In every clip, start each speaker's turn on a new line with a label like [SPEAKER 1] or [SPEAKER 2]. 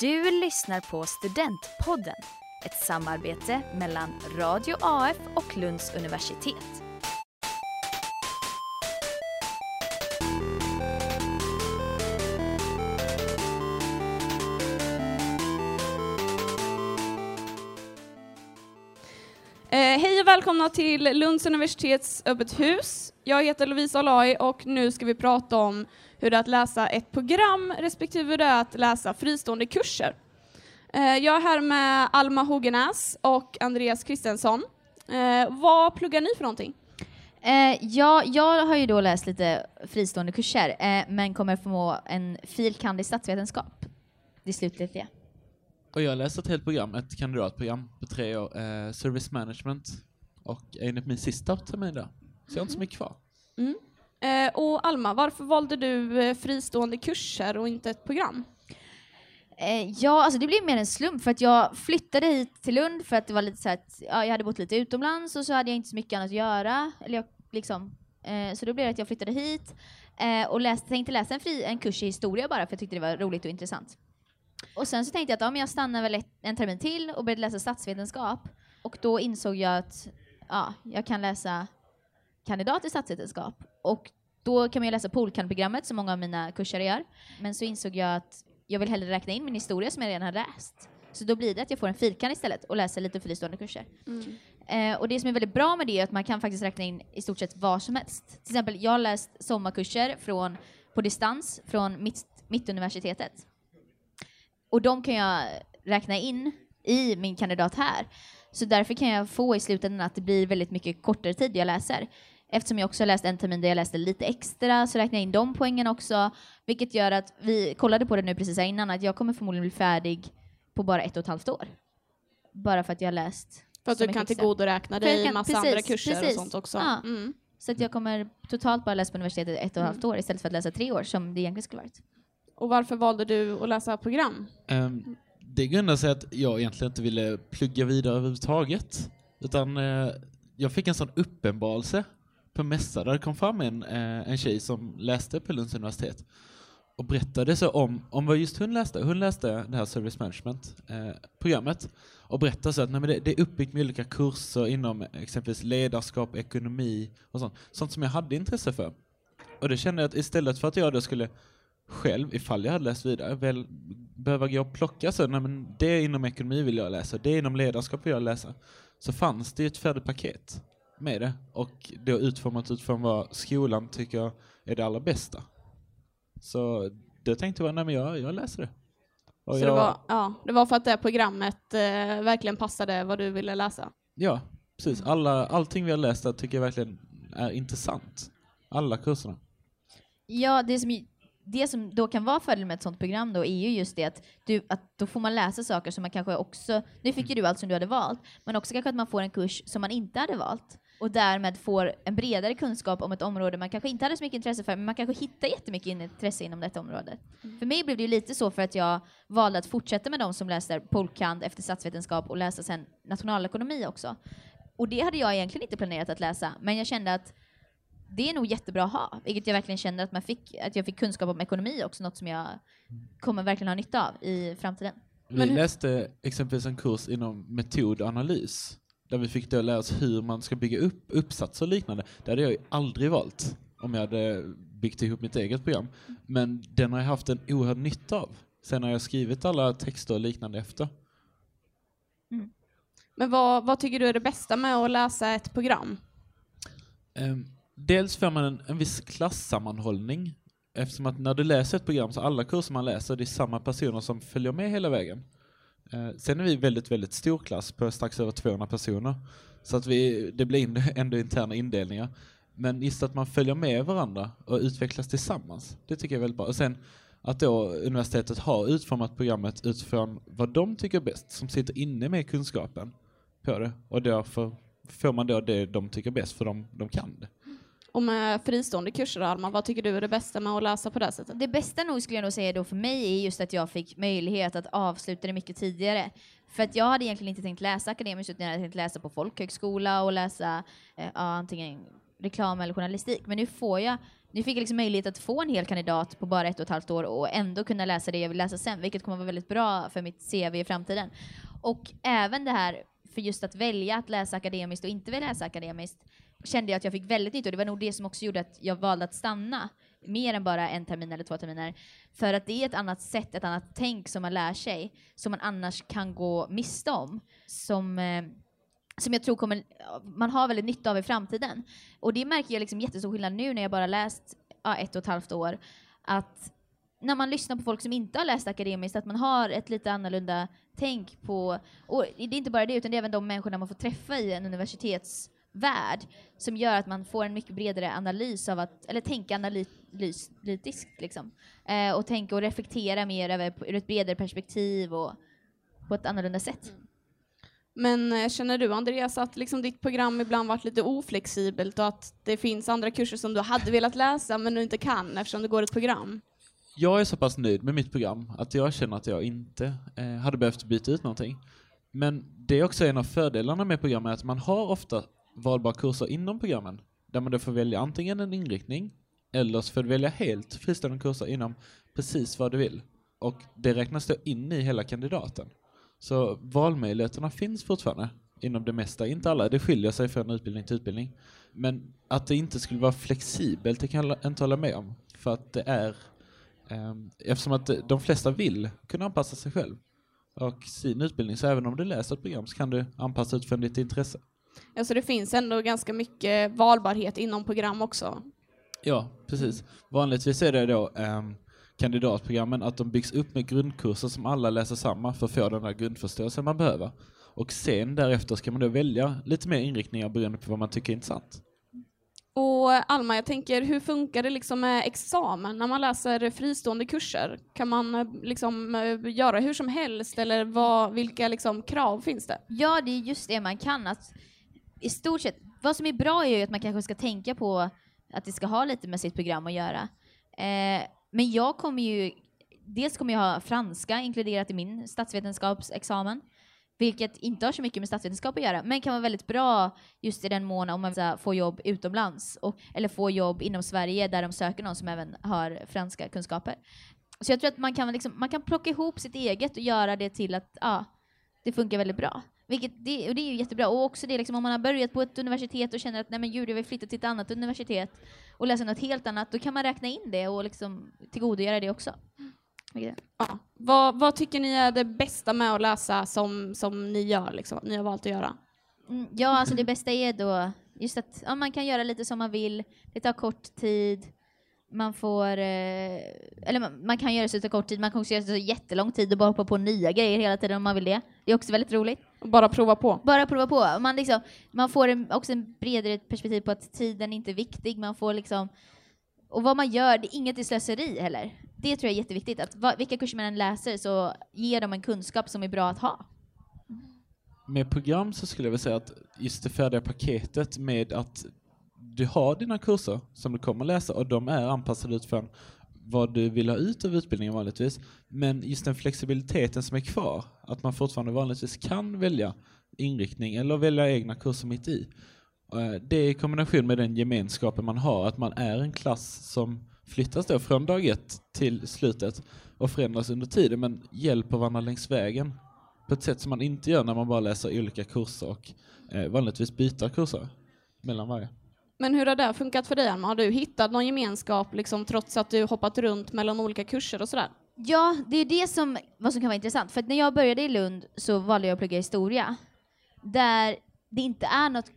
[SPEAKER 1] Du lyssnar på Studentpodden, ett samarbete mellan Radio AF och Lunds universitet.
[SPEAKER 2] Välkomna till Lunds universitets öppet hus. Jag heter Lovisa Alai och nu ska vi prata om hur det är att läsa ett program respektive hur det är att läsa fristående kurser. Eh, jag är här med Alma Hogenäs och Andreas Kristensson. Eh, vad pluggar ni för någonting?
[SPEAKER 3] Eh, ja, jag har ju då läst lite fristående kurser, men kommer få en filkand i statsvetenskap. Det slutgiltiga.
[SPEAKER 4] Och jag läste ett helt program, ett kandidatprogram på tre år, eh, Service Management, och är inne på min sista termin där. Så jag har inte så mycket kvar.
[SPEAKER 2] Mm. Eh, och Alma, varför valde du eh, fristående kurser och inte ett program?
[SPEAKER 3] Eh, ja, alltså det blev mer en slump för att jag flyttade hit till Lund för att det var lite så att ja, jag hade bott lite utomlands och så hade jag inte så mycket annat att göra. Eller jag, liksom, eh, så då blev det att jag flyttade hit eh, och läste, tänkte läsa en, fri, en kurs i historia bara för jag tyckte det var roligt och intressant. Och sen så tänkte jag att ja, men jag stannar väl ett, en termin till och började läsa statsvetenskap. Och då insåg jag att ja, jag kan läsa kandidat i statsvetenskap. Och då kan man ju läsa polkandprogrammet som många av mina kurser gör. Men så insåg jag att jag vill hellre räkna in min historia som jag redan har läst. Så då blir det att jag får en filkand istället och läser lite fristående kurser. Eh, och det som är väldigt bra med det är att man kan faktiskt räkna in i stort sett vad som helst. Till exempel, jag har läst sommarkurser från, på distans från mitt, Mittuniversitetet. Och de kan jag räkna in i min kandidat här. Så därför kan jag få i slutändan att det blir väldigt mycket kortare tid jag läser. Eftersom jag också läst en termin där jag läste lite extra så räknar jag in de poängen också. Vilket gör att, vi kollade på det nu precis här innan, att jag kommer förmodligen bli färdig på bara ett och ett halvt år. Bara för att jag har läst
[SPEAKER 2] För att du kan tillgodoräkna dig
[SPEAKER 3] kan-
[SPEAKER 2] massa
[SPEAKER 3] precis,
[SPEAKER 2] andra kurser
[SPEAKER 3] precis.
[SPEAKER 2] och sånt också.
[SPEAKER 3] Ja.
[SPEAKER 2] Mm.
[SPEAKER 3] Så att jag kommer totalt bara läsa på universitetet ett och ett halvt år istället för att läsa tre år som det egentligen skulle varit.
[SPEAKER 2] Och varför valde du att läsa program?
[SPEAKER 4] Ehm, det grundar sig att jag egentligen inte ville plugga vidare överhuvudtaget. Utan eh, jag fick en sån uppenbarelse på mässa där det kom fram en, eh, en tjej som läste på Lunds universitet och berättade så om, om vad just hon läste. Hon läste det här Service Management-programmet eh, och berättade så att nej, men det, det är uppbyggt med olika kurser inom exempelvis ledarskap, ekonomi och sånt. Sånt som jag hade intresse för. Och det kände jag att istället för att jag då skulle själv, ifall jag hade läst vidare, väl behöva gå och plocka så, nej men det inom ekonomi vill jag läsa, det inom ledarskap vill jag läsa. Så fanns det ju ett färdigt paket med det och då utformat utifrån vad skolan tycker är det allra bästa. Så då tänkte jag, nej men jag, jag läser det. Och
[SPEAKER 2] Så
[SPEAKER 4] jag,
[SPEAKER 2] det, var, ja, det var för att det programmet eh, verkligen passade vad du ville läsa?
[SPEAKER 4] Ja, precis. Alla, allting vi har läst där tycker jag verkligen är intressant. Alla kurserna.
[SPEAKER 3] Ja, det som, ju- det som då kan vara fördelen med ett sånt program då är ju just det att, du, att då får man läsa saker som man kanske också, nu fick ju du allt som du hade valt, men också kanske att man får en kurs som man inte hade valt och därmed får en bredare kunskap om ett område man kanske inte hade så mycket intresse för, men man kanske hittar jättemycket intresse inom detta område. För mig blev det ju lite så för att jag valde att fortsätta med de som läser polkand efter statsvetenskap och läsa sen nationalekonomi också. Och det hade jag egentligen inte planerat att läsa, men jag kände att det är nog jättebra att ha, vilket jag verkligen känner att, man fick, att jag fick kunskap om ekonomi också, något som jag kommer verkligen ha nytta av i framtiden.
[SPEAKER 4] Vi läste exempelvis en kurs inom metodanalys där vi fick då lära oss hur man ska bygga upp uppsatser och liknande. Det hade jag aldrig valt om jag hade byggt ihop mitt eget program. Men den har jag haft en oerhörd nytta av. Sen har jag skrivit alla texter och liknande efter.
[SPEAKER 2] Men vad, vad tycker du är det bästa med att läsa ett program?
[SPEAKER 4] Ehm, dels får man en, en viss klassammanhållning eftersom att när du läser ett program så alla kurser man läser det är samma personer som följer med hela vägen. Eh, sen är vi väldigt, väldigt stor klass på strax över 200 personer. Så att vi, det blir ändå interna indelningar. Men just att man följer med varandra och utvecklas tillsammans, det tycker jag är väldigt bra. Och sen att då universitetet har utformat programmet utifrån vad de tycker är bäst, som sitter inne med kunskapen på det. Och därför får man då det de tycker är bäst, för de, de kan det.
[SPEAKER 2] Och med fristående kurser, Alma, vad tycker du är det bästa med att läsa på det sättet?
[SPEAKER 3] Det bästa nog skulle jag nog säga då för mig är just att jag fick möjlighet att avsluta det mycket tidigare. För att jag hade egentligen inte tänkt läsa akademiskt utan jag hade tänkt läsa på folkhögskola och läsa eh, ja, antingen reklam eller journalistik. Men nu får jag, nu fick jag liksom möjlighet att få en hel kandidat på bara ett och ett halvt år och ändå kunna läsa det jag vill läsa sen, vilket kommer vara väldigt bra för mitt CV i framtiden. Och även det här för just att välja att läsa akademiskt och inte läsa akademiskt kände jag att jag fick väldigt nytta och det var nog det som också gjorde att jag valde att stanna mer än bara en termin eller två terminer. För att det är ett annat sätt, ett annat tänk som man lär sig, som man annars kan gå miste om. Som, eh, som jag tror kommer, man har väldigt nytta av i framtiden. Och det märker jag liksom jättestor skillnad nu när jag bara läst ja, ett och ett halvt år. Att när man lyssnar på folk som inte har läst akademiskt, att man har ett lite annorlunda tänk på, och det är inte bara det, utan det är även de människorna man får träffa i en universitets universitetsvärld, som gör att man får en mycket bredare analys av att, eller tänka analytiskt liksom. Eh, och tänka och reflektera mer över, ur ett bredare perspektiv och på ett annorlunda sätt.
[SPEAKER 2] Men eh, känner du Andreas att liksom ditt program ibland varit lite oflexibelt och att det finns andra kurser som du hade velat läsa men du inte kan eftersom det går ett program?
[SPEAKER 4] Jag är så pass nöjd med mitt program att jag känner att jag inte eh, hade behövt byta ut någonting. Men det är också en av fördelarna med programmet att man har ofta valbara kurser inom programmen där man då får välja antingen en inriktning eller så får du välja helt fristående kurser inom precis vad du vill. Och det räknas då in i hela kandidaten. Så valmöjligheterna finns fortfarande inom det mesta, inte alla, det skiljer sig från utbildning till utbildning. Men att det inte skulle vara flexibelt, det kan jag inte hålla med om. För att det är, eh, eftersom att de flesta vill kunna anpassa sig själv och sin utbildning, så även om du läser ett program så kan du anpassa utifrån ditt intresse.
[SPEAKER 2] Ja, så det finns ändå ganska mycket valbarhet inom program också?
[SPEAKER 4] Ja, precis. Vanligtvis är det då eh, kandidatprogrammen att de byggs upp med grundkurser som alla läser samma för att få den där grundförståelsen man behöver. Och sen därefter ska man då välja lite mer inriktningar beroende på vad man tycker är intressant.
[SPEAKER 2] Och Alma, jag tänker, hur funkar det liksom med examen när man läser fristående kurser? Kan man eh, liksom eh, göra hur som helst eller vad, vilka liksom krav finns det?
[SPEAKER 3] Ja, det är just det man kan. Att i stort sett, vad som är bra är ju att man kanske ska tänka på att det ska ha lite med sitt program att göra. Eh, men jag kommer ju, dels kommer jag ha franska inkluderat i min statsvetenskapsexamen, vilket inte har så mycket med statsvetenskap att göra, men kan vara väldigt bra just i den mån om man vill få jobb utomlands, och, eller få jobb inom Sverige där de söker någon som även har franska kunskaper. Så jag tror att man kan, liksom, man kan plocka ihop sitt eget och göra det till att ja, det funkar väldigt bra. Vilket det, och det är ju jättebra. Och också det liksom, om man har börjat på ett universitet och känner att nej men gud, jag vill flytta till ett annat universitet och läsa något helt annat, då kan man räkna in det och liksom tillgodogöra det också.
[SPEAKER 2] Ja. Vad, vad, tycker ni är det bästa med att läsa som, som ni gör, liksom, ni har valt att göra?
[SPEAKER 3] Mm, ja, alltså det bästa är då just att ja, man kan göra lite som man vill, det tar kort tid, man får, eh, eller man, man, kan göra det så kort tid, man kan också göra det så jättelång tid och bara hoppa på nya grejer hela tiden om man vill det. Det är också väldigt roligt.
[SPEAKER 2] Bara prova på?
[SPEAKER 3] Bara prova på. Man, liksom, man får en, också en bredare perspektiv på att tiden inte är viktig, man får liksom, och vad man gör, det är inget i slöseri heller. Det tror jag är jätteviktigt, att va, vilka kurser man än läser så ger de en kunskap som är bra att ha.
[SPEAKER 4] Med program så skulle jag vilja säga att just det färdiga paketet med att du har dina kurser som du kommer läsa och de är anpassade utifrån vad du vill ha ut av utbildningen vanligtvis. Men just den flexibiliteten som är kvar, att man fortfarande vanligtvis kan välja inriktning eller välja egna kurser mitt i. Eh, det det i kombination med den gemenskapen man har, att man är en klass som flyttas då från dag ett till slutet och förändras under tiden, men hjälper varandra längs vägen på ett sätt som man inte gör när man bara läser olika kurser och eh, vanligtvis byter kurser mellan varje.
[SPEAKER 2] Men hur har det funkat för dig, Alma? Har du hittat någon gemenskap liksom, trots att du hoppat runt mellan olika kurser och sådär?
[SPEAKER 3] Ja, det är det som, vad som kan vara intressant. För när jag började i Lund så valde jag att plugga historia, där det inte är något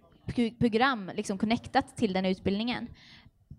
[SPEAKER 3] program liksom connectat till den utbildningen.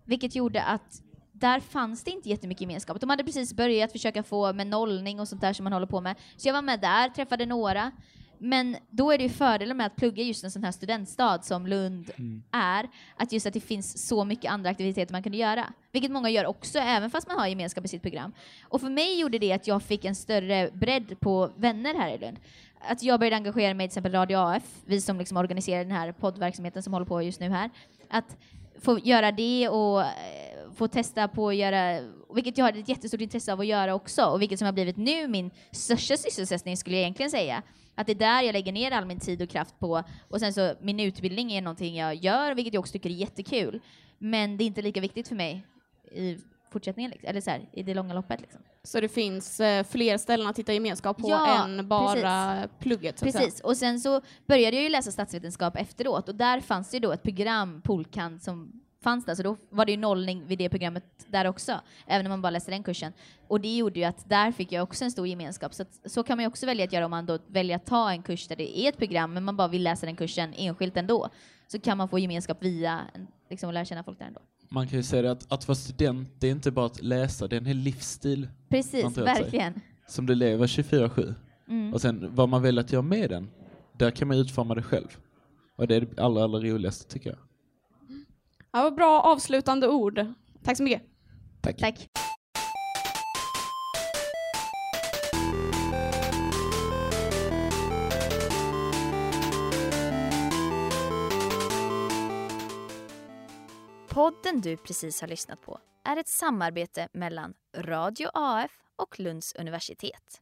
[SPEAKER 3] Vilket gjorde att där fanns det inte jättemycket gemenskap. De hade precis börjat försöka få med nollning och sånt där som man håller på med. Så jag var med där, träffade några. Men då är det ju fördelen med att plugga just en sån här studentstad som Lund mm. är, att just att det finns så mycket andra aktiviteter man kunde göra. Vilket många gör också, även fast man har gemenskap i sitt program. Och för mig gjorde det att jag fick en större bredd på vänner här i Lund. Att jag började engagera mig i till exempel Radio AF, vi som liksom organiserar den här poddverksamheten som håller på just nu här. Att få göra det och eh, få testa på att göra vilket jag hade ett jättestort intresse av att göra också, och vilket som har blivit nu min största sysselsättning skulle jag egentligen säga. Att det är där jag lägger ner all min tid och kraft på, och sen så min utbildning är någonting jag gör, vilket jag också tycker är jättekul. Men det är inte lika viktigt för mig i fortsättningen, liksom. eller så här, i det långa loppet. Liksom.
[SPEAKER 2] Så det finns eh, fler ställen att hitta gemenskap på
[SPEAKER 3] Ja,
[SPEAKER 2] än bara plugget? Att säga.
[SPEAKER 3] Precis, och sen så började jag ju läsa statsvetenskap efteråt och där fanns det ju då ett program, Polkant, som fanns där, så då var det ju nollning vid det programmet där också, även om man bara läste den kursen. Och det gjorde ju att där fick jag också en stor gemenskap, så att, så kan man ju också välja att göra om man då väljer att ta en kurs där det är ett program, men man bara vill läsa den kursen enskilt ändå, så kan man få gemenskap via, liksom, och lära känna folk där ändå.
[SPEAKER 4] Man kan ju säga det att, att vara student, det är inte bara att läsa, det är en hel livsstil
[SPEAKER 3] Precis,
[SPEAKER 4] åt sig.
[SPEAKER 3] verkligen.
[SPEAKER 4] som du lever 24-7.
[SPEAKER 3] Mm.
[SPEAKER 4] Och sen vad man väljer att göra med den, där kan man utforma det själv. Och det är det allra, allra roligaste tycker jag.
[SPEAKER 2] Ja, vad bra avslutande ord. Tack så mycket.
[SPEAKER 4] Tack.
[SPEAKER 3] Tack.
[SPEAKER 1] Podden du precis har lyssnat på är ett samarbete mellan Radio AF och Lunds universitet.